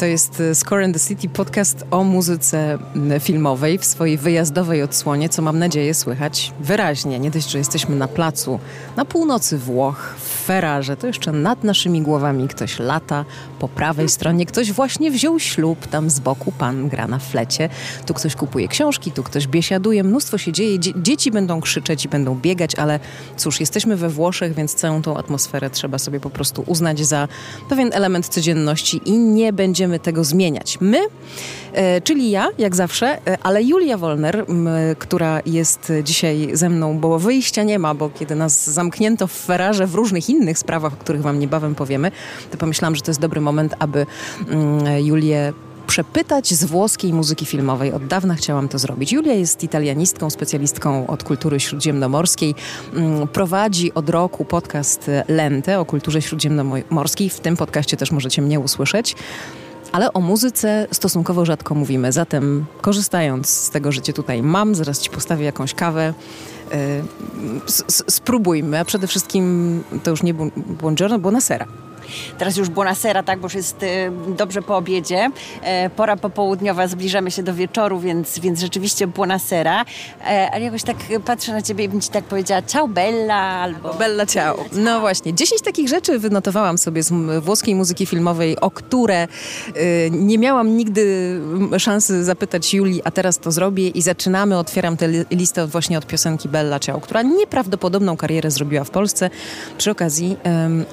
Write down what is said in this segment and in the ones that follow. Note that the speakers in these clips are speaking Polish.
To jest e, Score in the City podcast o muzyce filmowej w swojej wyjazdowej odsłonie, co mam nadzieję słychać wyraźnie. Nie dość, że jesteśmy na placu na północy Włoch, w Ferrarze, to jeszcze nad naszymi głowami ktoś lata, po prawej stronie. Ktoś właśnie wziął ślub, tam z boku pan gra na flecie, tu ktoś kupuje książki, tu ktoś biesiaduje, mnóstwo się dzieje, Dzie dzieci będą krzyczeć i będą biegać, ale cóż, jesteśmy we Włoszech, więc całą tą atmosferę trzeba sobie po prostu uznać za pewien element codzienności i nie będziemy tego zmieniać. My, e, czyli ja, jak zawsze, e, ale Julia Wolner, m, która jest dzisiaj ze mną, bo wyjścia nie ma, bo kiedy nas zamknięto w Ferrarze w różnych innych sprawach, o których wam niebawem powiemy, to pomyślałam, że to jest dobry moment, aby mm, Julię przepytać z włoskiej muzyki filmowej. Od dawna chciałam to zrobić. Julia jest italianistką, specjalistką od kultury śródziemnomorskiej. Mm, Prowadzi od roku podcast Lente o kulturze śródziemnomorskiej. W tym podcaście też możecie mnie usłyszeć. Ale o muzyce stosunkowo rzadko mówimy. Zatem korzystając z tego, że cię tutaj mam, zaraz ci postawię jakąś kawę. Y, spróbujmy, a przede wszystkim to już nie bu- buongiorno, buonasera. Teraz już buonasera, tak, bo już jest e, dobrze po obiedzie. E, pora popołudniowa, zbliżamy się do wieczoru, więc, więc rzeczywiście buonasera. E, ale jakoś tak patrzę na ciebie i bym ci tak powiedziała ciao bella albo... Bella ciao. No właśnie, 10 takich rzeczy wynotowałam sobie z włoskiej muzyki filmowej, o które y, nie miałam nigdy szansy zapytać Julii, a teraz to zrobię i zaczynamy. Otwieram tę li- listę właśnie od piosenki Bella Ciao, która nieprawdopodobną karierę zrobiła w Polsce przy okazji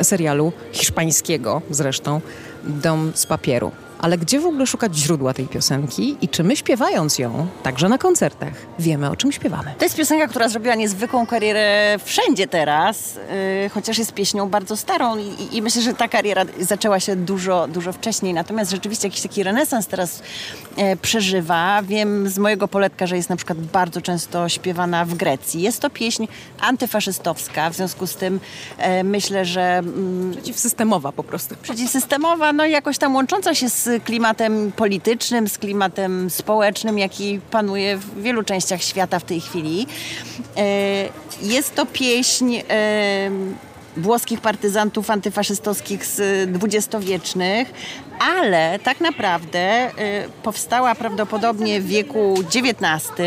serialu hiszpańskiego zresztą Dom z papieru. Ale gdzie w ogóle szukać źródła tej piosenki i czy my śpiewając ją, także na koncertach, wiemy o czym śpiewamy? To jest piosenka, która zrobiła niezwykłą karierę wszędzie teraz, yy, chociaż jest pieśnią bardzo starą i, i myślę, że ta kariera zaczęła się dużo, dużo wcześniej. Natomiast rzeczywiście jakiś taki renesans teraz e, przeżywa. Wiem z mojego poletka, że jest na przykład bardzo często śpiewana w Grecji. Jest to pieśń antyfaszystowska, w związku z tym e, myślę, że mm, Przeciwsystemowa po prostu. przeciwsystemowa, no i jakoś tam łącząca się z klimatem politycznym, z klimatem społecznym, jaki panuje w wielu częściach świata w tej chwili. E, Jest to pieśń włoskich partyzantów antyfaszystowskich z dwudziestowiecznych, ale tak naprawdę e, powstała prawdopodobnie w wieku XIX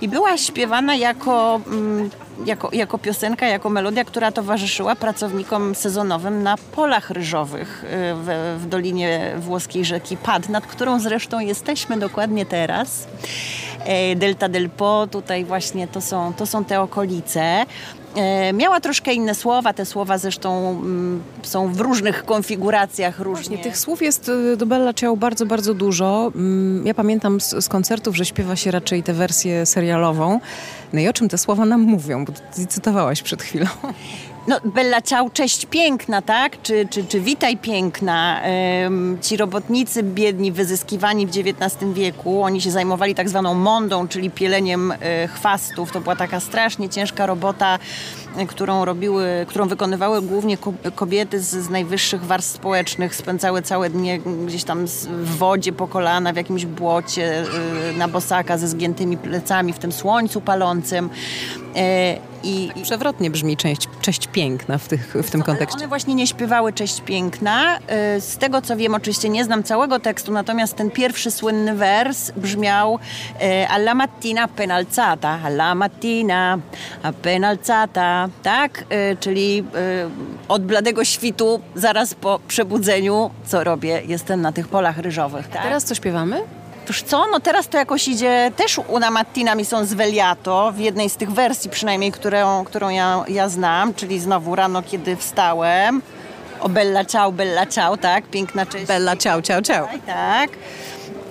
i była śpiewana jako, mm, jako, jako piosenka, jako melodia, która towarzyszyła pracownikom sezonowym na polach ryżowych e, w, w dolinie włoskiej rzeki Pad, nad którą zresztą jesteśmy dokładnie teraz. E, Delta del Po, tutaj właśnie to są, to są te okolice. E, Miała troszkę inne słowa, te słowa zresztą mm, są w różnych konfiguracjach różnie. Właśnie, tych słów jest y, do Bella Ciao bardzo, bardzo dużo. Mm, Ja pamiętam z, z koncertów, że śpiewa się raczej tę wersję serialową. No i o czym te słowa nam mówią? Bo ty cytowałaś przed chwilą. No, Bella Ciao, cześć piękna, tak? Czy, czy, czy witaj piękna. Ci robotnicy biedni, wyzyskiwani w XIX wieku, oni się zajmowali tak zwaną mondą, czyli pieleniem y, chwastów. To była taka strasznie ciężka robota, którą robiły, którą wykonywały głównie ko- kobiety z, z najwyższych warstw społecznych. Spędzały całe dnie gdzieś tam w wodzie po kolana, w jakimś błocie, y, na bosaka ze zgiętymi plecami, w tym słońcu palącym. Y, i, i Przewrotnie brzmi cześć, cześć piękna w, tych, w tym ale kontekście. One właśnie nie śpiewały Cześć Piękna. Y, Z tego co wiem, oczywiście nie znam całego tekstu, natomiast ten pierwszy słynny wers brzmiał y, Alla mattina appena alzata, alla mattina appena alzata, tak? Y, Czyli y, od bladego świtu, zaraz po przebudzeniu, co robię? Jestem na tych polach ryżowych, tak? Teraz co śpiewamy? Cóż co, no teraz to jakoś idzie też una mattina mi są svegliato, w jednej z tych wersji przynajmniej, którą, którą ja, ja znam, czyli znowu rano, kiedy wstałem. O bella ciao, bella ciao, tak? Piękna cześć. Bella Ciao, ciao, ciao. Tak, tak.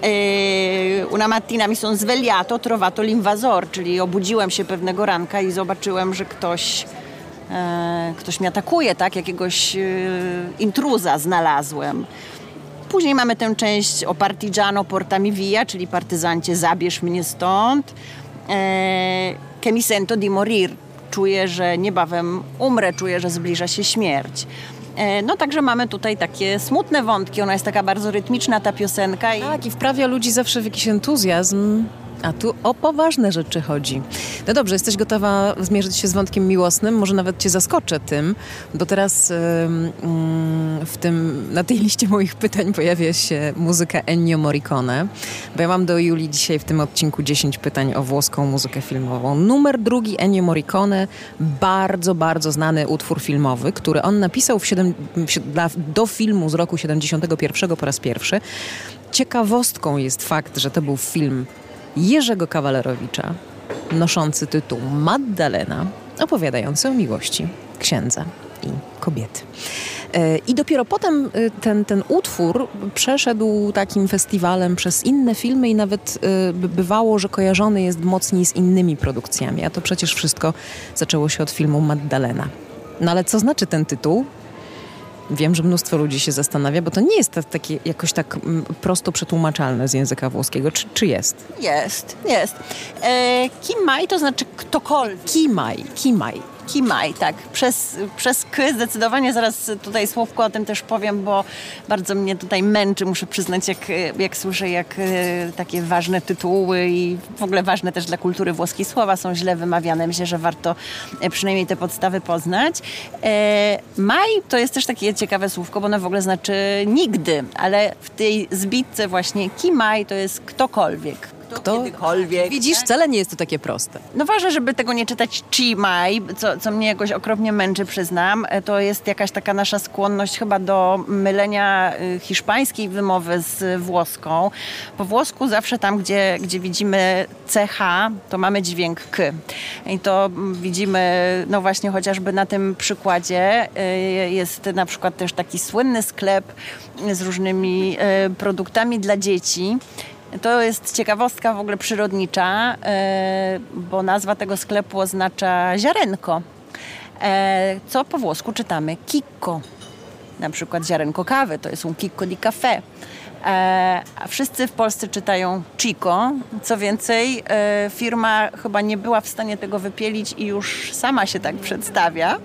E, una mattina mi sono svegliato, ho trovato l'invasor, czyli obudziłem się pewnego ranka i zobaczyłem, że ktoś, e, ktoś mnie atakuje, tak? Jakiegoś e, intruza znalazłem. Później mamy tę część o partigiano portami via, czyli partyzancie zabierz mnie stąd. E, che mi sento di morir. Czuję, że niebawem umrę, czuję, że zbliża się śmierć. E, No także mamy tutaj takie smutne wątki. Ona jest taka bardzo rytmiczna, ta piosenka. I Tak, i wprawia ludzi zawsze w jakiś entuzjazm. A tu o poważne rzeczy chodzi. No dobrze, jesteś gotowa zmierzyć się z wątkiem miłosnym? Może nawet cię zaskoczę tym, bo teraz w tym, na tej liście moich pytań pojawia się muzyka Ennio Morricone, bo ja mam do Julii dzisiaj w tym odcinku 10 pytań o włoską muzykę filmową. Numer drugi Ennio Morricone, bardzo, bardzo znany utwór filmowy, który on napisał w 7, do filmu z roku 71 po raz pierwszy. Ciekawostką jest fakt, że to był film Jerzego Kawalerowicza, noszący tytuł Maddalena, opowiadający o miłości księdza i kobiety. E, I dopiero potem e, ten, ten utwór przeszedł takim festiwalem przez inne filmy i nawet e, bywało, że kojarzony jest mocniej z innymi produkcjami. A to przecież wszystko zaczęło się od filmu Maddalena. No ale co znaczy ten tytuł? Wiem, że mnóstwo ludzi się zastanawia, bo to nie jest takie jakoś tak mm, prosto przetłumaczalne z języka włoskiego. Czy, czy jest? Jest, jest. E, kimaj to znaczy ktokolwiek. Kimaj, kimaj. Kimaj, tak. Przez, przez K zdecydowanie zaraz tutaj słówko o tym też powiem, bo bardzo mnie tutaj męczy, muszę przyznać, jak, jak słyszę, jak e, takie ważne tytuły i w ogóle ważne też dla kultury włoskiej słowa są źle wymawiane. Myślę, że warto e, przynajmniej te podstawy poznać. E, maj to jest też takie ciekawe słówko, bo ono w ogóle znaczy nigdy, ale w tej zbitce właśnie kimaj to jest ktokolwiek kto, kiedykolwiek. Widzisz, wcale nie jest to takie proste. No ważne, żeby tego nie czytać Chimay, co, co mnie jakoś okropnie męczy, przyznam. To jest jakaś taka nasza skłonność chyba do mylenia y, hiszpańskiej wymowy z włoską. Po włosku zawsze tam, gdzie, gdzie widzimy CH, to mamy dźwięk K. I to widzimy, no właśnie chociażby na tym przykładzie. Y, jest na przykład też taki słynny sklep z różnymi y, produktami dla dzieci. To jest ciekawostka w ogóle przyrodnicza, e, bo nazwa tego sklepu oznacza ziarenko, e, co po włosku czytamy kikko. Na przykład ziarenko kawy, to jest un kikko di caffè. E, a wszyscy w Polsce czytają Chico. Co więcej, firma chyba nie była w stanie tego wypielić i już sama się tak przedstawia.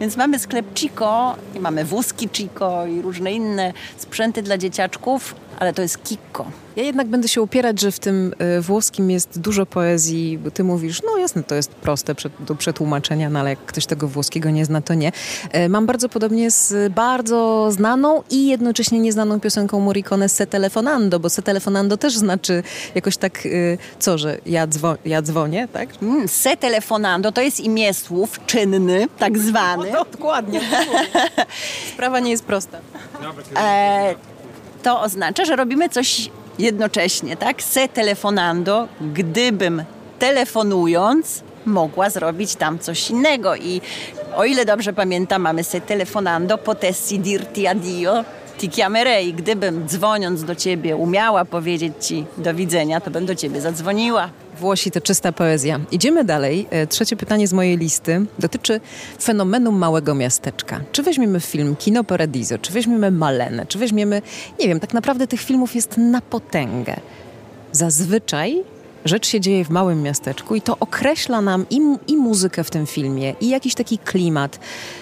Więc mamy sklep Chico i mamy wózki Chico i różne inne sprzęty dla dzieciaczków, ale to jest Kikko. Ja jednak będę się upierać, że w tym y, włoskim jest dużo poezji, bo ty mówisz, no jasne, to jest proste do przetłumaczenia, no ale jak ktoś tego włoskiego nie zna, to nie. E, mam bardzo podobnie z bardzo znaną i jednocześnie nieznaną piosenką Morricone Se Telefonando, bo Se Telefonando też znaczy jakoś tak, y, co, że ja, dzwo ja dzwonię, tak? Mm, se Telefonando to jest imię słów czynny, tak zwany. No, dokładnie. Sprawa nie jest prosta. E, to oznacza, że robimy coś jednocześnie, tak? Se telefonando, gdybym telefonując mogła zrobić tam coś innego i o ile dobrze pamiętam, mamy se telefonando, potessi dirti addio, ti chiamerei. Gdybym dzwoniąc do ciebie umiała powiedzieć ci do widzenia, to bym do ciebie zadzwoniła. Włosi to czysta poezja. Idziemy dalej. E, trzecie pytanie z mojej listy dotyczy fenomenu małego miasteczka. Czy weźmiemy film Kino Paradiso, czy weźmiemy Malenę, czy weźmiemy, nie wiem, tak naprawdę tych filmów jest na potęgę. Zazwyczaj rzecz się dzieje w małym miasteczku i to określa nam i, i muzykę w tym filmie, i jakiś taki klimat,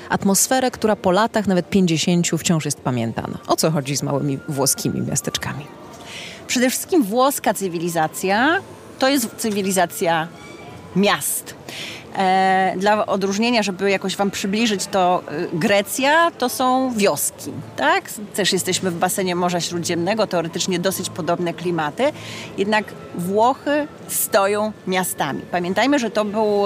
atmosferę, która po latach, nawet 50, wciąż jest pamiętana. O co chodzi z małymi włoskimi miasteczkami? Przede wszystkim włoska cywilizacja to jest cywilizacja miast. E, dla odróżnienia, żeby jakoś Wam przybliżyć to, e, Grecja to są wioski, tak? Też jesteśmy w basenie Morza Śródziemnego, teoretycznie dosyć podobne klimaty, jednak Włochy stoją miastami. Pamiętajmy, że to był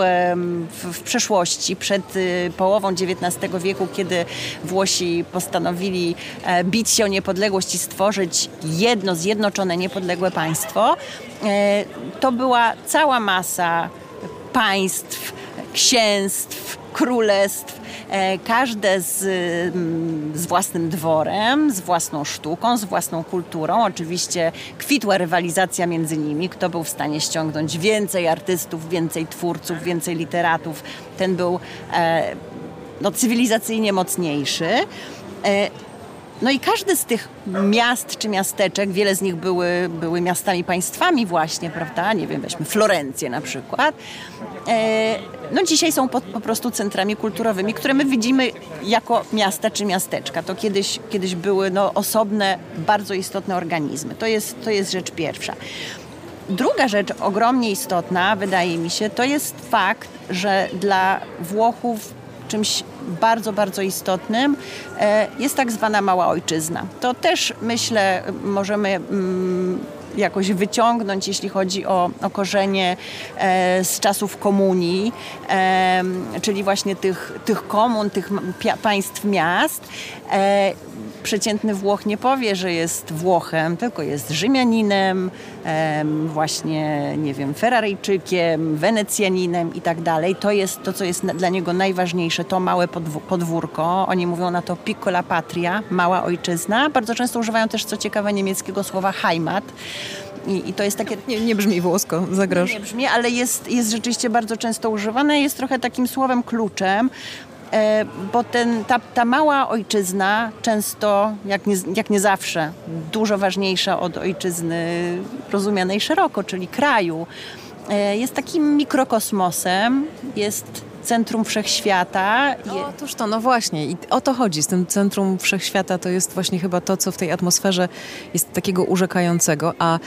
w przeszłości, przed y, połową XIX wieku, kiedy Włosi postanowili e, bić się o niepodległość i stworzyć jedno zjednoczone, niepodległe państwo. To była cała masa państw, księstw, królestw, e, każde z, mm, z własnym dworem, z własną sztuką, z własną kulturą. Oczywiście kwitła rywalizacja między nimi, kto był w stanie ściągnąć więcej artystów, więcej twórców, więcej literatów. Ten był e, no, cywilizacyjnie mocniejszy. No i każdy z tych miast czy miasteczek, wiele z nich były, były miastami państwami właśnie, prawda? Nie wiem, weźmy Florencję na przykład. E, no dzisiaj są po, po, prostu centrami kulturowymi, które my widzimy jako miasta czy miasteczka. To kiedyś, kiedyś były no, osobne, bardzo istotne organizmy. To jest, to jest rzecz pierwsza. druga rzecz ogromnie istotna, wydaje mi się, to jest fakt, że dla Włochów czymś bardzo, bardzo istotnym e, jest tak zwana mała ojczyzna. To też myślę możemy mm, jakoś wyciągnąć, jeśli chodzi o, o korzenie e, z czasów komunii, e, czyli właśnie tych, tych komun, tych państw miast. E, przeciętny Włoch nie powie, że jest Włochem, tylko jest Rzymianinem, właśnie, nie wiem, Ferraryjczykiem, Wenecjaninem i tak dalej. To jest to, co jest dla niego najważniejsze, to małe podwórko. Oni mówią na to piccola patria, mała ojczyzna. Bardzo często używają też, co ciekawe, niemieckiego słowa Heimat. I, I, to jest takie... Nie, nie brzmi włosko, zagraż. Nie brzmi, ale jest, jest rzeczywiście bardzo często używane. Jest trochę takim słowem kluczem, E, bo ten, ta, ta mała ojczyzna często, jak nie, jak nie zawsze, dużo ważniejsza od ojczyzny rozumianej szeroko, czyli kraju, e, jest takim mikrokosmosem, jest centrum wszechświata. Otóż to, no właśnie i o to chodzi. Z tym centrum wszechświata to jest właśnie chyba to, co w tej atmosferze jest takiego urzekającego, a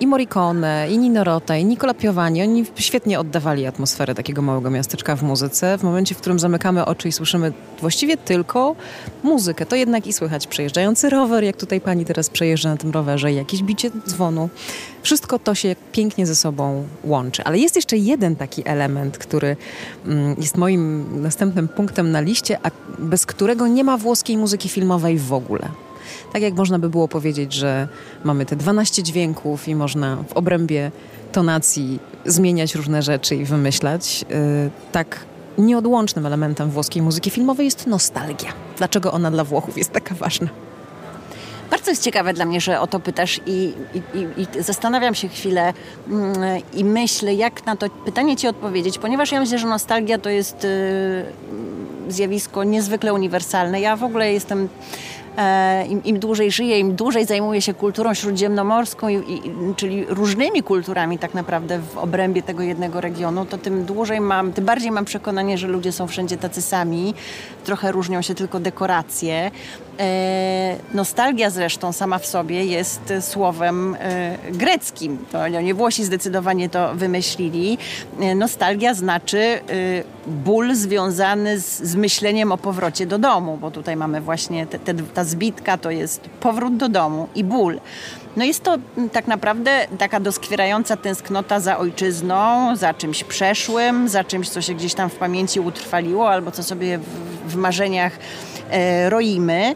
i Morricone, i Nino Rota, i Nicola Piovani, oni świetnie oddawali atmosferę takiego małego miasteczka w muzyce. W momencie, w którym zamykamy oczy i słyszymy właściwie tylko muzykę, to jednak i słychać przejeżdżający rower, jak tutaj pani teraz przejeżdża na tym rowerze, jakieś bicie dzwonu. Wszystko to się pięknie ze sobą łączy. Ale jest jeszcze jeden taki element, który mm, jest moim następnym punktem na liście, a bez którego nie ma włoskiej muzyki filmowej w ogóle. Tak jak można by było powiedzieć, że mamy te 12 dźwięków i można w obrębie tonacji zmieniać różne rzeczy i wymyślać, yy, tak nieodłącznym elementem włoskiej muzyki filmowej jest nostalgia. Dlaczego ona dla Włochów jest taka ważna? Bardzo jest ciekawe dla mnie, że o to pytasz i, i, i, zastanawiam się chwilę mm, i myślę, jak na to pytanie Ci odpowiedzieć, ponieważ ja myślę, że nostalgia to jest y, zjawisko niezwykle uniwersalne. Ja w ogóle jestem E, im, im, dłużej żyję, im dłużej zajmuję się kulturą śródziemnomorską, i, i, czyli różnymi kulturami tak naprawdę w obrębie tego jednego regionu, to tym dłużej mam, tym bardziej mam przekonanie, że ludzie są wszędzie tacy sami, trochę różnią się tylko dekoracje. E, nostalgia zresztą sama w sobie jest słowem e, greckim. To nie Włosi zdecydowanie to wymyślili. E, nostalgia znaczy ból związany z, z, myśleniem o powrocie do domu, bo tutaj mamy właśnie te, te, ta zbitka, to jest powrót do domu i ból. No jest to tak naprawdę taka doskwierająca tęsknota za ojczyzną, za czymś przeszłym, za czymś, co się gdzieś tam w pamięci utrwaliło albo co sobie w, w marzeniach roimy.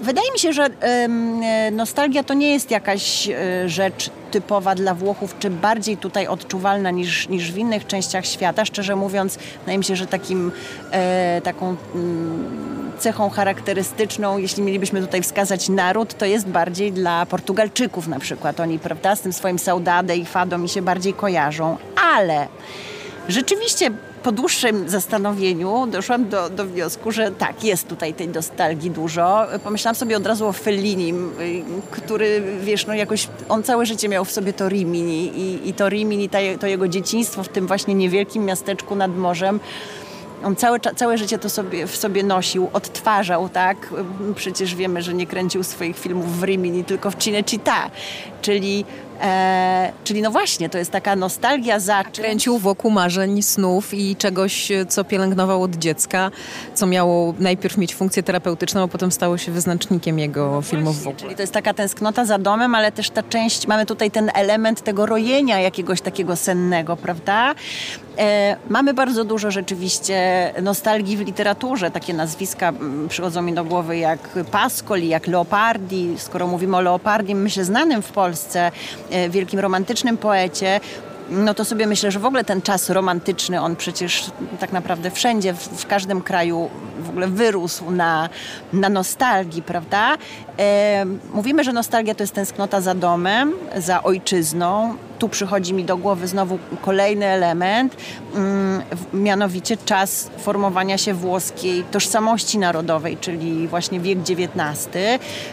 Wydaje mi się, że e, nostalgia to nie jest jakaś e, rzecz typowa dla Włochów, czy bardziej tutaj odczuwalna niż, niż w innych częściach świata. Szczerze mówiąc, wydaje mi się, że takim, e, taką mm, cechą charakterystyczną, jeśli mielibyśmy tutaj wskazać naród, to jest bardziej dla Portugalczyków na przykład. Oni, prawda, z tym swoim saudade i fado mi się bardziej kojarzą. Ale rzeczywiście po dłuższym zastanowieniu doszłam do, do wniosku, że tak, jest tutaj tej nostalgii dużo. Pomyślałam sobie od razu o Fellinim, który, wiesz, no jakoś on całe życie miał w sobie to Rimini i, i to Rimini, to jego dzieciństwo w tym właśnie niewielkim miasteczku nad morzem on całe, całe życie to sobie, w sobie nosił, odtwarzał, tak? Przecież wiemy, że nie kręcił swoich filmów w Rimini, tylko w Cinecittà, czyli E, czyli no właśnie, to jest taka nostalgia za. Kręcił wokół marzeń, snów i czegoś, co pielęgnował od dziecka, co miało najpierw mieć funkcję terapeutyczną, a potem stało się wyznacznikiem jego no filmów właśnie, Czyli to jest taka tęsknota za domem, ale też ta część, mamy tutaj ten element tego rojenia jakiegoś takiego sennego, prawda? E, mamy bardzo dużo rzeczywiście nostalgii w literaturze. Takie nazwiska mm, przychodzą mi do głowy jak Pascoli, jak Leopardi. Skoro mówimy o Leopardi, myślę znanym w Polsce, e, wielkim romantycznym poecie, no to sobie myślę, że w ogóle ten czas romantyczny, on przecież tak naprawdę wszędzie, w, w każdym kraju w ogóle wyrósł na, na nostalgii, prawda? E, mówimy, że nostalgia to jest tęsknota za domem, za ojczyzną. Tu przychodzi mi do głowy znowu kolejny element, mm, mianowicie czas formowania się włoskiej tożsamości narodowej, czyli właśnie wiek XIX.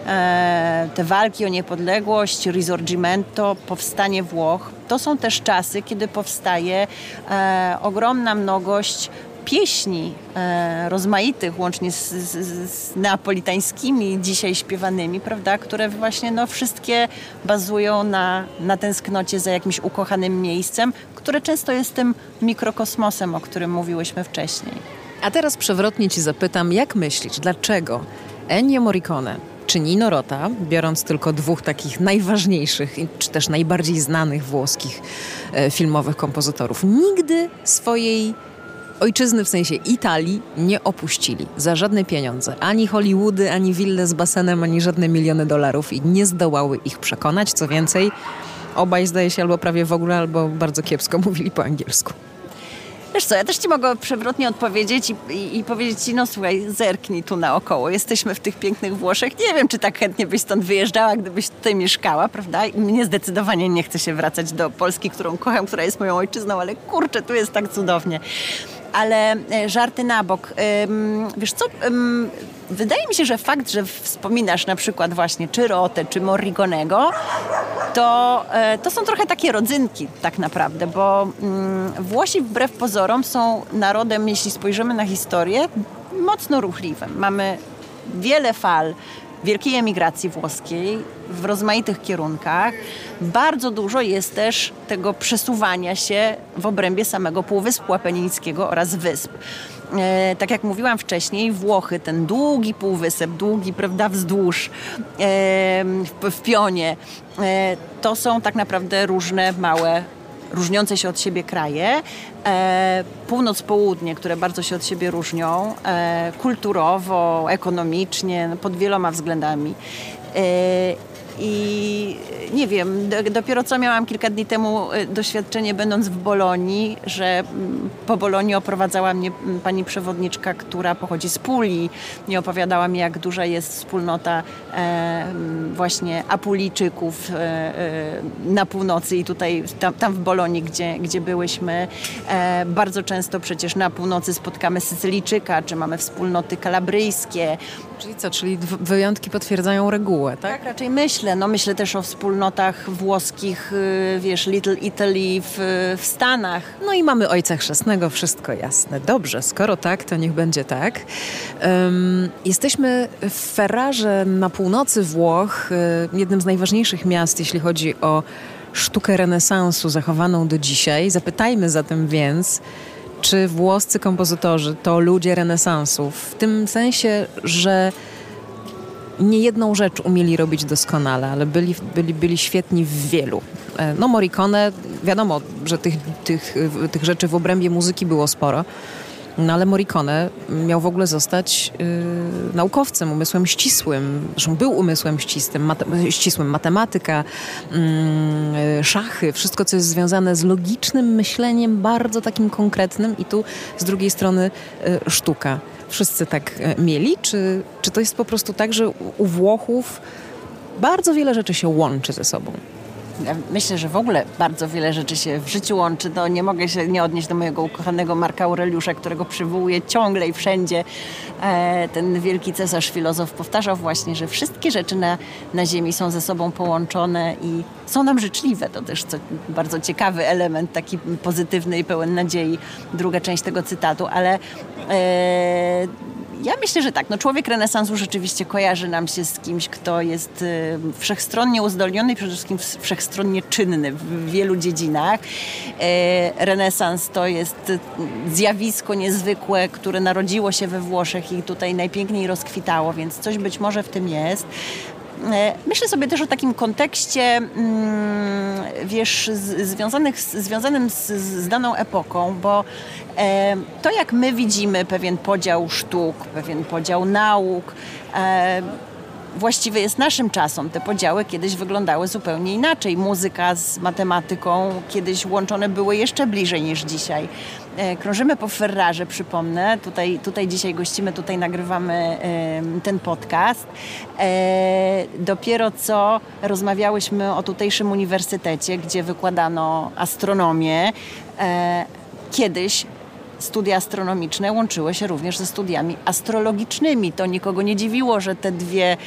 E, te walki o niepodległość, risorgimento, powstanie Włoch, to są też czasy, kiedy powstaje e, ogromna mnogość pieśni e, rozmaitych, łącznie z, z, z, neapolitańskimi dzisiaj śpiewanymi, prawda, które właśnie no, wszystkie bazują na, na tęsknocie za jakimś ukochanym miejscem, które często jest tym mikrokosmosem, o którym mówiłyśmy wcześniej. A teraz przewrotnie Ci zapytam, jak myślisz, dlaczego Ennio Morricone czy Nino Rota, biorąc tylko dwóch takich najważniejszych, czy też najbardziej znanych włoskich e, filmowych kompozytorów, nigdy swojej ojczyzny, w sensie Italii, nie opuścili za żadne pieniądze. Ani Hollywoody, ani wille z basenem, ani żadne miliony dolarów i nie zdołały ich przekonać. Co więcej, obaj zdaje się albo prawie w ogóle, albo bardzo kiepsko mówili po angielsku. Wiesz co, ja też ci mogę przewrotnie odpowiedzieć i, i, i, powiedzieć ci, no słuchaj, zerknij tu naokoło. Jesteśmy w tych pięknych Włoszech. Nie wiem, czy tak chętnie byś stąd wyjeżdżała, gdybyś tutaj mieszkała, prawda? I mnie zdecydowanie nie chce się wracać do Polski, którą kocham, która jest moją ojczyzną, ale kurczę, tu jest tak cudownie ale e, żarty na bok. Wiesz co, wydaje mi się, że fakt, że wspominasz na przykład właśnie czy czy Morrigonego, to, e, to są trochę takie rodzynki tak naprawdę, bo mm, Włosi wbrew pozorom są narodem, jeśli spojrzymy na historię, mocno ruchliwym. Mamy wiele fal wielkiej emigracji włoskiej w rozmaitych kierunkach. Bardzo dużo jest też tego przesuwania się w obrębie samego Półwyspu Apenińskiego oraz wysp. E, tak jak mówiłam wcześniej, Włochy, ten długi półwysep, długi, prawda, wzdłuż e, w, pionie, e, to są tak naprawdę różne małe różniące się od siebie kraje, e, północ-południe, które bardzo się od siebie różnią, e, kulturowo, ekonomicznie, pod wieloma względami. I nie wiem, dopiero co miałam kilka dni temu e, doświadczenie będąc w Bolonii, że mm, po Bolonii oprowadzała mnie mm, pani przewodniczka, która pochodzi z Puli i opowiadała mi, jak duża jest wspólnota e, mm, właśnie Apulijczyków e, e, na północy i tutaj tam, tam, w Bolonii, gdzie, gdzie byłyśmy. Bardzo często przecież na północy spotkamy Sycylijczyka, czy mamy wspólnoty kalabryjskie. Czyli co, czyli wyjątki potwierdzają regułę, tak? Tak, raczej myślę. No myślę też o wspólnotach włoskich, y, wiesz, Little Italy w, w Stanach. No i mamy Ojca Chrzestnego, wszystko jasne. Dobrze, skoro tak, to niech będzie tak. Um, jesteśmy w Ferrarze na północy Włoch, y, jednym z najważniejszych miast, jeśli chodzi o sztukę renesansu zachowaną do dzisiaj. Zapytajmy zatem więc, czy włoscy kompozytorzy to ludzie renesansu, w tym sensie, że nie jedną rzecz umieli robić doskonale, ale byli, byli, byli świetni w wielu. E, no Morricone, wiadomo, że tych, tych, tych rzeczy w obrębie muzyki było sporo, no ale Morricone miał w ogóle zostać yy, naukowcem, umysłem ścisłym. Zresztą był umysłem ścisłym, ścisłym. Matematyka, yy, szachy, wszystko co jest związane z logicznym myśleniem, bardzo takim konkretnym i tu z drugiej strony yy, sztuka. Wszyscy tak y, mieli? Czy, czy to jest po prostu tak, że u Włochów bardzo wiele rzeczy się łączy ze sobą? Myślę, że w ogóle bardzo wiele rzeczy się w życiu łączy. No, nie mogę się nie odnieść do mojego ukochanego Marka Aureliusza, którego przywołuję ciągle i wszędzie. E, ten wielki cesarz filozof powtarzał właśnie, że wszystkie rzeczy na, na Ziemi są ze sobą połączone i są nam życzliwe. To też co, bardzo ciekawy element, taki pozytywny i pełen nadziei. Druga część tego cytatu, ale e, ja myślę, że tak. No, człowiek renesansu rzeczywiście kojarzy nam się z kimś, kto jest y, wszechstronnie uzdolniony i przede wszystkim wszechstronnie czynny w wielu dziedzinach. E, renesans to jest y, zjawisko niezwykłe, które narodziło się we Włoszech i tutaj najpiękniej rozkwitało, więc coś być może w tym jest. E, myślę sobie też o takim kontekście, mm, wiesz, związanych, związanym z, z daną epoką, bo e, to jak my widzimy pewien podział sztuk, pewien podział nauk, e, właściwy jest naszym czasom. Te podziały kiedyś wyglądały zupełnie inaczej. Muzyka z matematyką kiedyś łączone były jeszcze bliżej niż dzisiaj. E, krążymy po Ferrarze, przypomnę. Tutaj, tutaj dzisiaj gościmy, tutaj nagrywamy ten podcast. E, dopiero co rozmawiałyśmy o tutejszym uniwersytecie, gdzie wykładano astronomię. E, kiedyś studia astronomiczne łączyły się również ze studiami astrologicznymi. To nikogo nie dziwiło, że te dwie,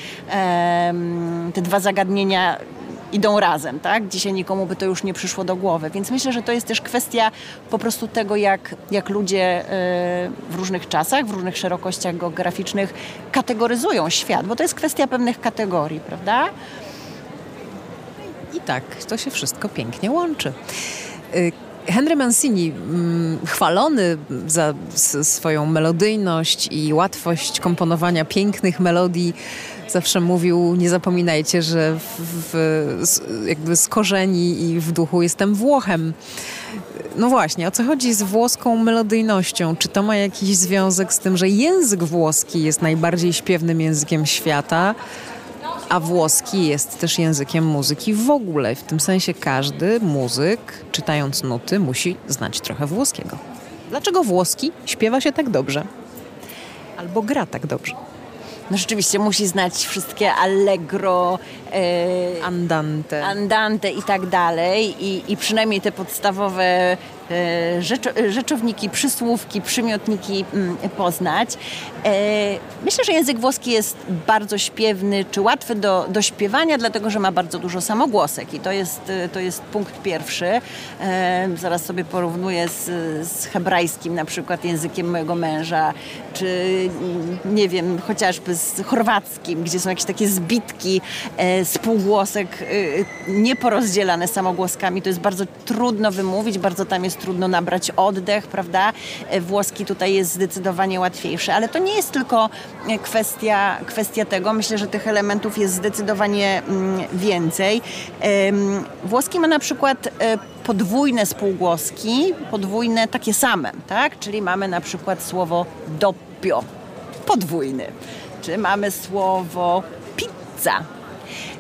te dwa zagadnienia idą razem, tak? Dzisiaj nikomu by to już nie przyszło do głowy, więc myślę, że to jest też kwestia po prostu tego, jak, jak ludzie y, w różnych czasach, w różnych szerokościach geograficznych kategoryzują świat, bo to jest kwestia pewnych kategorii, prawda? I tak, to się wszystko pięknie łączy. Henry Mancini, mm, chwalony za swoją melodyjność i łatwość komponowania pięknych melodii, zawsze mówił, nie zapominajcie, że w, w, jakby z korzeni i w duchu jestem Włochem. No właśnie, o co chodzi z włoską melodyjnością? Czy to ma jakiś związek z tym, że język włoski jest najbardziej śpiewnym językiem świata? A włoski jest też językiem muzyki w ogóle. W tym sensie każdy muzyk, czytając nuty, musi znać trochę włoskiego. Dlaczego włoski śpiewa się tak dobrze? Albo gra tak dobrze? no rzeczywiście musi znać wszystkie allegro, e, andante. andante i tak dalej i, i przynajmniej te podstawowe rzeczowniki, przysłówki, przymiotniki mm, poznać. E, myślę, że język włoski jest bardzo śpiewny, czy łatwy do, do śpiewania, dlatego że ma bardzo dużo samogłosek i to jest, e, to jest punkt pierwszy. Zaraz sobie porównuję z, z hebrajskim, na przykład językiem mojego męża, czy mm, nie wiem, chociażby z chorwackim, gdzie są jakieś takie zbitki spółgłosek nieporozdzielane samogłoskami. To jest bardzo trudno wymówić, bardzo tam jest jest trudno nabrać oddech, prawda? E, włoski tutaj jest zdecydowanie łatwiejszy, ale to nie jest tylko e, kwestia, kwestia tego. Myślę, że tych elementów jest zdecydowanie mm, więcej. Włoski ma na przykład e, podwójne spółgłoski, podwójne takie same, tak? Czyli mamy na przykład słowo doppio, podwójny. Czy mamy słowo pizza,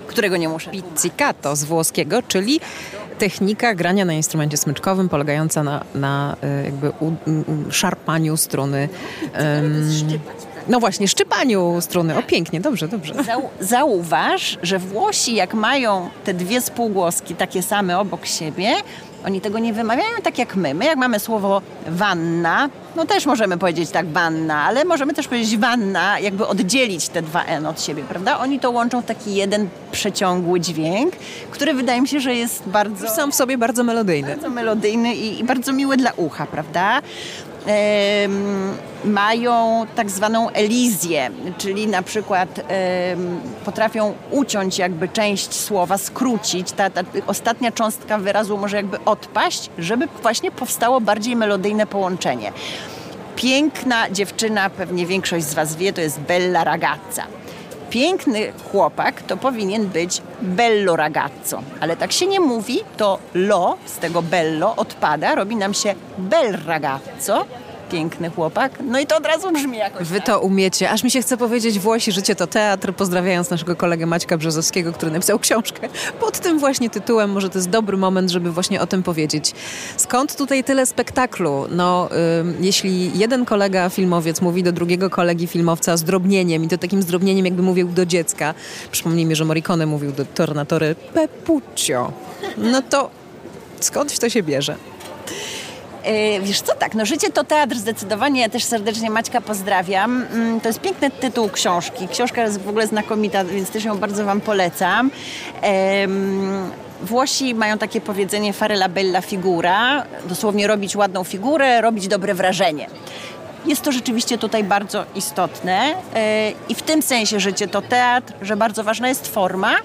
którego nie muszę Pizzicato z włoskiego, czyli technika grania na instrumencie smyczkowym polegająca na, na e, jakby u, u, szarpaniu struny. Um, no właśnie, szczypaniu struny. O, pięknie, dobrze, dobrze. Zau zauważ, że Włosi jak mają te dwie spółgłoski takie same obok siebie, oni tego nie wymawiają tak jak my. My jak mamy słowo wanna, no też możemy powiedzieć tak wanna, ale możemy też powiedzieć wanna, jakby oddzielić te dwa N od siebie, prawda? Oni to łączą w taki jeden przeciągły dźwięk, który wydaje mi się, że jest bardzo... Sam w sobie bardzo melodyjny. Bardzo melodyjny i, i bardzo miły dla ucha, prawda? Mają tak zwaną elizję, czyli na przykład potrafią uciąć jakby część słowa, skrócić. Ta, ta ostatnia cząstka wyrazu może jakby odpaść, żeby właśnie powstało bardziej melodyjne połączenie. Piękna dziewczyna, pewnie większość z Was wie, to jest Bella Ragazza piękny chłopak to powinien być bello ragazzo. Ale tak się nie mówi, to lo z tego bello odpada, robi nam się bel ragazzo, piękny chłopak. No i to od razu brzmi jakoś. Wy tak? to umiecie. Aż mi się chce powiedzieć Włosi, życie to teatr, pozdrawiając naszego kolegę Maćka Brzozowskiego, który napisał książkę pod tym właśnie tytułem. Może to jest dobry moment, żeby właśnie o tym powiedzieć. Skąd tutaj tyle spektaklu? No, jeśli jeden kolega filmowiec mówi do drugiego kolegi filmowca zdrobnieniem i to takim zdrobnieniem jakby mówił do dziecka. Przypomnijmy, że Morricone mówił do Tornatory Pepuccio. No to skąd to się bierze? E, wiesz co, tak, no Życie to teatr zdecydowanie. Ja też serdecznie Maćka pozdrawiam. Mm, to jest piękny tytuł książki. Książka jest w ogóle znakomita, więc też ją bardzo Wam polecam. Włosi mają takie powiedzenie fare la bella figura, dosłownie robić ładną figurę, robić dobre wrażenie. Jest to rzeczywiście tutaj bardzo istotne e, i w tym sensie życie to teatr, że bardzo ważna jest forma,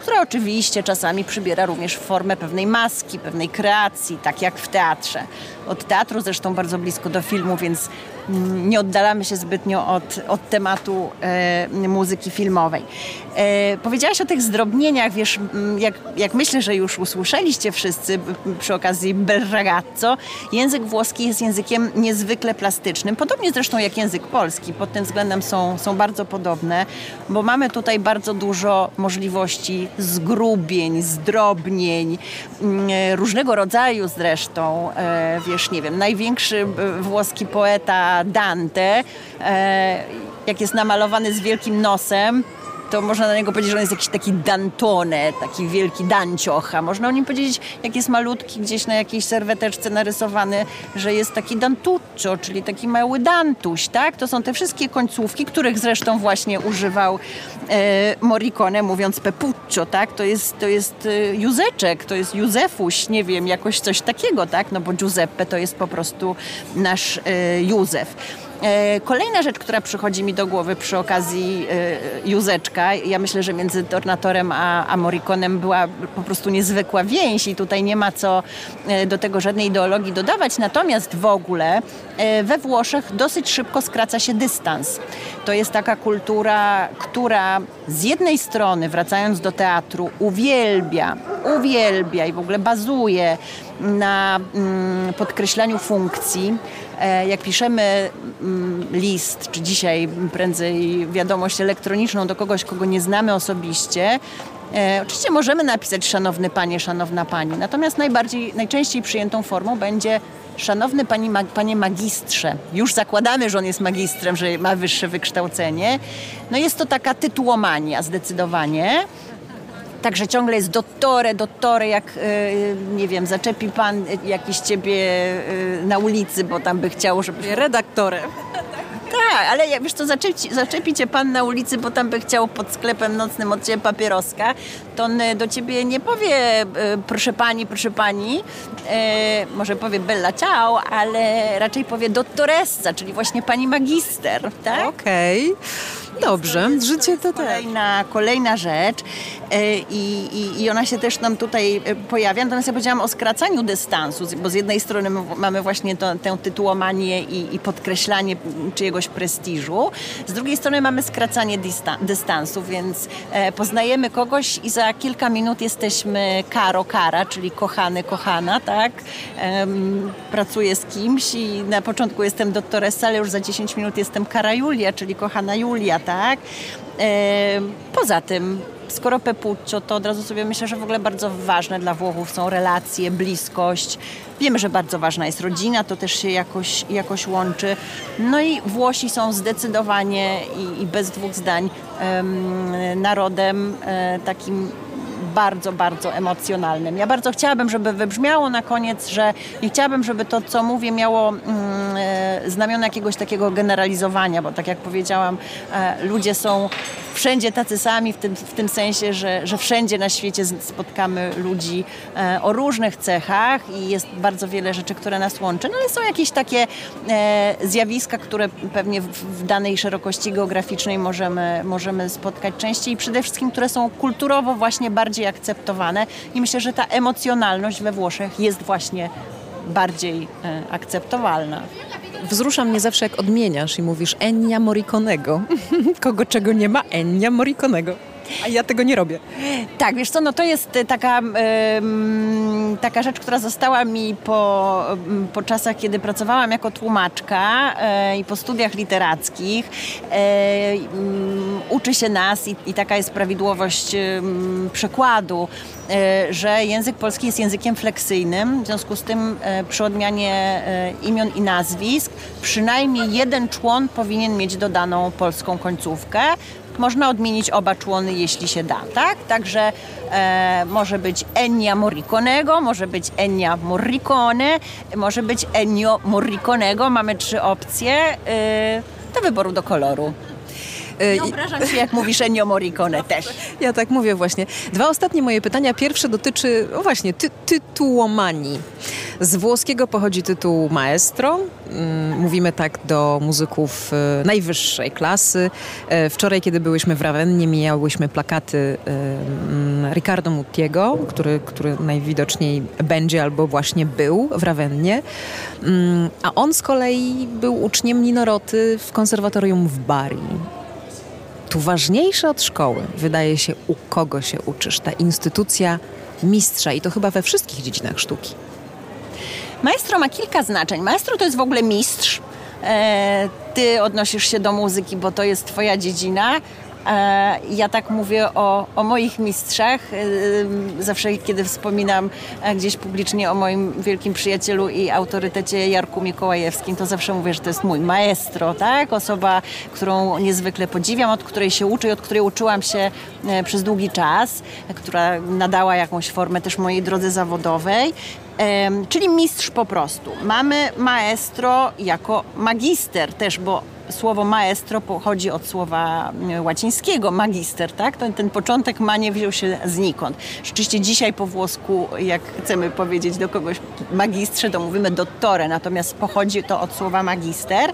która oczywiście czasami przybiera również formę pewnej maski, pewnej kreacji, tak jak w teatrze. Od teatru zresztą bardzo blisko do filmu, więc nie oddalamy się zbytnio od, od tematu e, muzyki filmowej. E, powiedziałaś o tych zdrobnieniach, wiesz, jak, jak myślę, że już usłyszeliście wszyscy przy okazji Bel ragazzo, język włoski jest językiem niezwykle plastycznym, podobnie zresztą jak język polski, pod tym względem są, są bardzo podobne, bo mamy tutaj bardzo dużo możliwości zgrubień, zdrobnień, różnego rodzaju zresztą, e, wiesz, nie wiem, największy włoski poeta Dante, e, jak jest namalowany z wielkim nosem, to można na niego powiedzieć, że on jest jakiś taki Dantone, taki wielki dancioch, a można o nim powiedzieć, jak jest malutki gdzieś na jakiejś serweteczce narysowany, że jest taki Dantuccio, czyli taki mały Dantuś, tak? To są te wszystkie końcówki, których zresztą właśnie używał e, Morricone, mówiąc Pepuccio, tak? To jest, to jest e, Józeczek, to jest Józefuś, nie wiem, jakoś coś takiego, tak? No bo Giuseppe to jest po prostu nasz e, Józef. E, kolejna rzecz, która przychodzi mi do głowy przy okazji e, Józeczka, ja myślę, że między Tornatorem a, a Morriconem była po prostu niezwykła więź i tutaj nie ma co e, do tego żadnej ideologii dodawać. Natomiast w ogóle we Włoszech dosyć szybko skraca się dystans. To jest taka kultura, która z jednej strony, wracając do teatru, uwielbia, uwielbia i w ogóle bazuje na mm, podkreślaniu funkcji. E, jak piszemy mm, list, czy dzisiaj prędzej wiadomość elektroniczną do kogoś, kogo nie znamy osobiście, E, oczywiście możemy napisać szanowny panie, szanowna pani, natomiast najbardziej, najczęściej przyjętą formą będzie szanowny pani, panie magistrze. Już zakładamy, że on jest magistrem, że ma wyższe wykształcenie. No jest to taka tytułomania zdecydowanie. Także ciągle jest dottore, dottore, jak e, nie wiem, zaczepi pan jakiś ciebie e, na ulicy, bo tam by chciał, żeby... Redaktorem. Tak, ale wiesz co, zaczepi, zaczepi cię pan na ulicy, bo tam by chciał pod sklepem nocnym od ciebie papieroska, to on e, do ciebie nie powie proszę pani, proszę pani, e, może powie bella ciao, ale raczej powie dottoressa, czyli właśnie pani magister, tak? Okej. Okay. Dobrze, życie to tak. Kolejna, kolejna rzecz e, i, i, i ona się też nam tutaj e, pojawia. Natomiast ja powiedziałam o skracaniu dystansu, bo z jednej strony mamy właśnie to, tę tytułomanię i, i podkreślanie czyjegoś prestiżu, z drugiej strony mamy skracanie dystansu, więc e, poznajemy kogoś i za kilka minut jesteśmy karo, kara, czyli kochany, kochana, tak? pracuję z kimś i na początku jestem doktoressa, ale już za 10 minut jestem kara Julia, czyli kochana Julia, tak? Poza tym skoro Pepuccio, to od razu sobie myślę, że w ogóle bardzo ważne dla Włochów są relacje, bliskość. Wiemy, że bardzo ważna jest rodzina, to też się jakoś, jakoś łączy. No i Włosi są zdecydowanie i, i bez dwóch zdań um, narodem e, takim bardzo, bardzo emocjonalnym. Ja bardzo chciałabym, żeby wybrzmiało na koniec, że nie chciałabym, żeby to, co mówię, miało mm, e, znamiona jakiegoś takiego generalizowania, bo tak jak powiedziałam, e, ludzie są wszędzie tacy sami, w tym, w tym sensie, że, że wszędzie na świecie spotkamy ludzi e, o różnych cechach i jest bardzo wiele rzeczy, które nas łączy, no ale są jakieś takie zjawiska, które pewnie w, danej szerokości geograficznej możemy, możemy spotkać częściej i przede wszystkim, które są kulturowo właśnie bardziej akceptowane i myślę, że ta emocjonalność we Włoszech jest właśnie bardziej e, akceptowalna wzrusza mnie zawsze, jak odmieniasz i mówisz Enia Morriconego. Kogo czego nie ma? Enia Morriconego. A ja tego nie robię. Tak, wiesz co, no to jest taka, taka rzecz, która została mi po, po czasach, kiedy pracowałam jako tłumaczka e, i po studiach literackich. E, uczy się nas i, i taka jest prawidłowość przekładu, e, że język polski jest językiem fleksyjnym, w związku z tym przy odmianie imion i nazwisk przynajmniej jeden człon powinien mieć dodaną polską końcówkę można odmienić oba człony, jeśli się da, tak? Także e, może być Ennio Morriconego, może być Ennio Morricone, może być Ennio Morriconego. Mamy trzy opcje e, do wyboru do koloru. E, Nie obrażam się, jak mówisz Ennio Morricone też. Ja tak mówię właśnie. Dwa ostatnie moje pytania. Pierwsze dotyczy o właśnie ty tytułomanii. Z włoskiego pochodzi tytuł maestro. Mm, mówimy tak do muzyków e, najwyższej klasy. E, wczoraj, kiedy byłyśmy w Ravennie, mijałyśmy plakaty mm, Riccardo Muttiego, który, który najwidoczniej będzie albo właśnie był w Ravennie. Mm, a on z kolei był uczniem Ninoroty w konserwatorium w Bari tu ważniejsze od szkoły wydaje się, u kogo się uczysz. Ta instytucja mistrza i to chyba we wszystkich dziedzinach sztuki. Maestro ma kilka znaczeń. Maestro to jest w ogóle mistrz. E, ty odnosisz się do muzyki, bo to jest twoja dziedzina, Ja tak mówię o, o moich mistrzach. Zawsze, kiedy wspominam gdzieś publicznie o moim wielkim przyjacielu i autorytecie Jarku Mikołajewskim, to zawsze mówię, że to jest mój maestro, tak? Osoba, którą niezwykle podziwiam, od której się uczę i od której uczyłam się e, przez długi czas, która nadała jakąś formę też mojej drodze zawodowej czyli mistrz po prostu. Mamy maestro jako magister też, bo słowo maestro pochodzi od słowa mm, łacińskiego, magister, tak? Ten, ten początek ma nie wziął się znikąd. Rzeczywiście dzisiaj po włosku, jak chcemy powiedzieć do kogoś magistrze, to mówimy dottore, natomiast pochodzi to od słowa magister.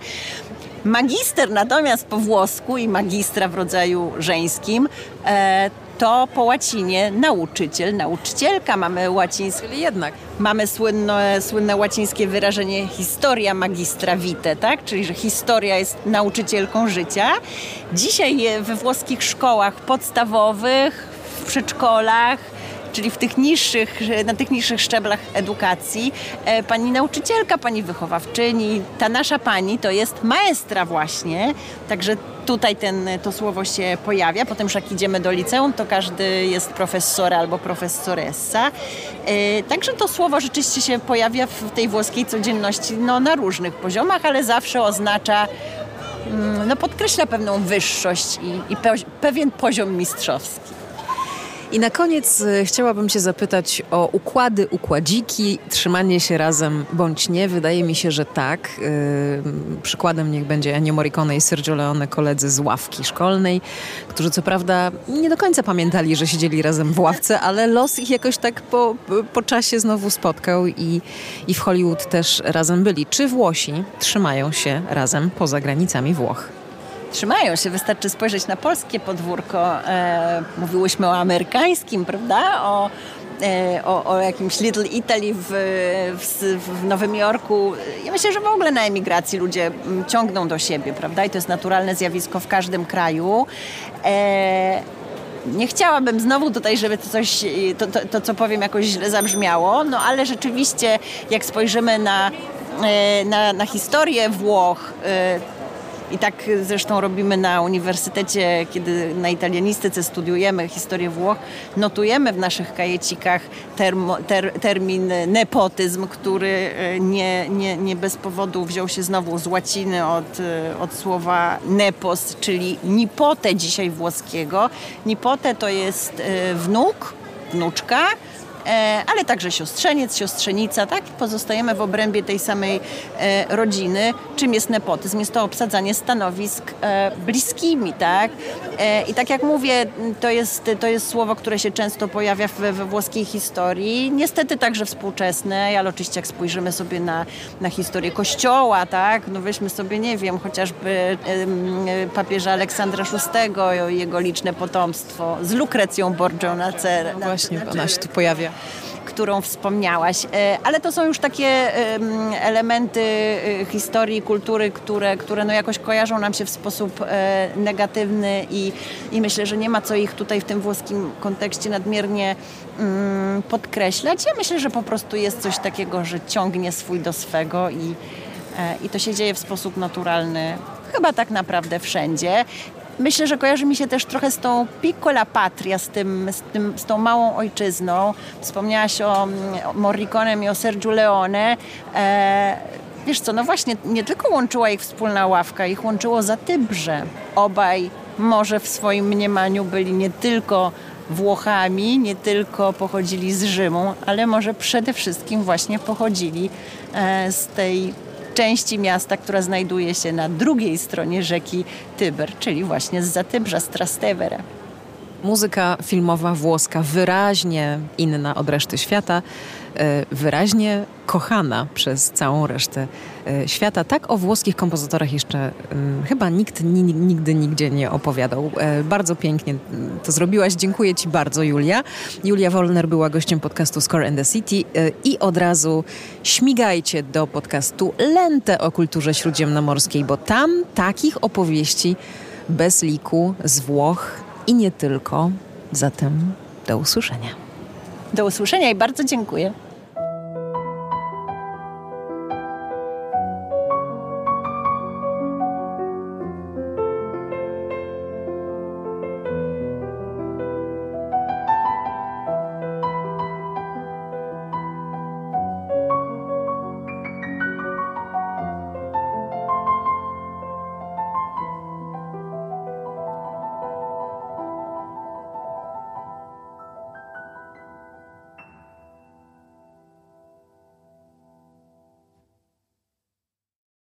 Magister natomiast po włosku i magistra w rodzaju żeńskim e, to po łacinie nauczyciel, nauczycielka. Mamy łacińskie, jednak. Mamy słynne, słynne łacińskie wyrażenie historia magistra vitae, tak? czyli że historia jest nauczycielką życia. Dzisiaj we włoskich szkołach podstawowych, w przedszkolach, czyli w tych niższych, na tych niższych szczeblach edukacji, e, pani nauczycielka, pani wychowawczyni, ta nasza pani to jest maestra właśnie, także tutaj ten, to słowo się pojawia. Potem już jak idziemy do liceum, to każdy jest profesor albo profesoressa. E, także to słowo rzeczywiście się pojawia w tej włoskiej codzienności no, na różnych poziomach, ale zawsze oznacza mm, no, podkreśla pewną wyższość i, i pewien poziom mistrzowski. I na koniec e, chciałabym Cię zapytać o układy, układziki, trzymanie się razem bądź nie. Wydaje mi się, że tak. Yy, przykładem niech będzie Ennio Morricone i Sergio Leone, koledzy z ławki szkolnej, którzy co prawda nie do końca pamiętali, że siedzieli razem w ławce, ale los ich jakoś tak po, po czasie znowu spotkał i, i w Hollywood też razem byli. Czy Włosi trzymają się razem poza granicami Włoch? Trzymają się. Wystarczy spojrzeć na polskie podwórko. E, mówiłyśmy o amerykańskim, prawda? O, e, o, o, jakimś Little Italy w, w, w, Nowym Jorku. Ja myślę, że w ogóle na emigracji ludzie mm, ciągną do siebie, prawda? I to jest naturalne zjawisko w każdym kraju. E, nie chciałabym znowu tutaj, żeby to coś, to, to, to, co powiem jakoś źle zabrzmiało, no ale rzeczywiście jak spojrzymy na, e, na, na historię Włoch, e, i tak zresztą robimy na uniwersytecie, kiedy na italianistyce studiujemy historię Włoch, notujemy w naszych kajecikach termo, ter, termin nepotyzm, który e, nie, nie, nie bez powodu wziął się znowu z łaciny od, e, od słowa nepos, czyli nipote dzisiaj włoskiego. Nipote to jest e, wnuk, wnuczka, ale także siostrzeniec, siostrzenica, tak? Pozostajemy w obrębie tej samej e, rodziny. Czym jest nepotyzm? Jest to obsadzanie stanowisk e, bliskimi, tak? I tak jak mówię, to jest, to jest słowo, które się często pojawia we, we włoskiej historii. Niestety także współczesnej, ale oczywiście jak spojrzymy sobie na, na historię Kościoła, tak? No weźmy sobie, nie wiem, chociażby papieża Aleksandra VI i jego liczne potomstwo z Lukrecją Borgią na cerę. No właśnie, ona się tu pojawia którą wspomniałaś. E, ale to są już takie elementy e, historii, kultury, które, które no jakoś kojarzą nam się w sposób e, negatywny i, i myślę, że nie ma co ich tutaj w tym włoskim kontekście nadmiernie mm, podkreślać. Ja myślę, że po prostu jest coś takiego, że ciągnie swój do swego i, i to się dzieje w sposób naturalny chyba tak naprawdę wszędzie. Myślę, że kojarzy mi się też trochę z tą piccola patria, z, tym, z, tym, z tą małą ojczyzną. Wspomniałaś o, Morriconem i o Sergio Leone. E, wiesz co, no właśnie, nie tylko łączyła ich wspólna ławka, ich łączyło Zatybrze. Obaj może w swoim mniemaniu byli nie tylko Włochami, nie tylko pochodzili z Rzymu, ale może przede wszystkim właśnie pochodzili e, z tej części miasta, która znajduje się na drugiej stronie rzeki Tyber, czyli właśnie z Zatybrza, z Trastevere. Muzyka filmowa włoska wyraźnie inna od reszty świata, e, wyraźnie kochana przez całą resztę e, świata. Tak o włoskich kompozytorach jeszcze chyba nikt nigdy nigdzie nie opowiadał. E, bardzo pięknie to zrobiłaś. Dziękuję Ci bardzo, Julia. Julia Wolner była gościem podcastu Score and the City i od razu śmigajcie do podcastu Lente o kulturze śródziemnomorskiej, bo tam takich opowieści bez liku z Włoch i nie tylko. Zatem do usłyszenia. Do usłyszenia i bardzo dziękuję.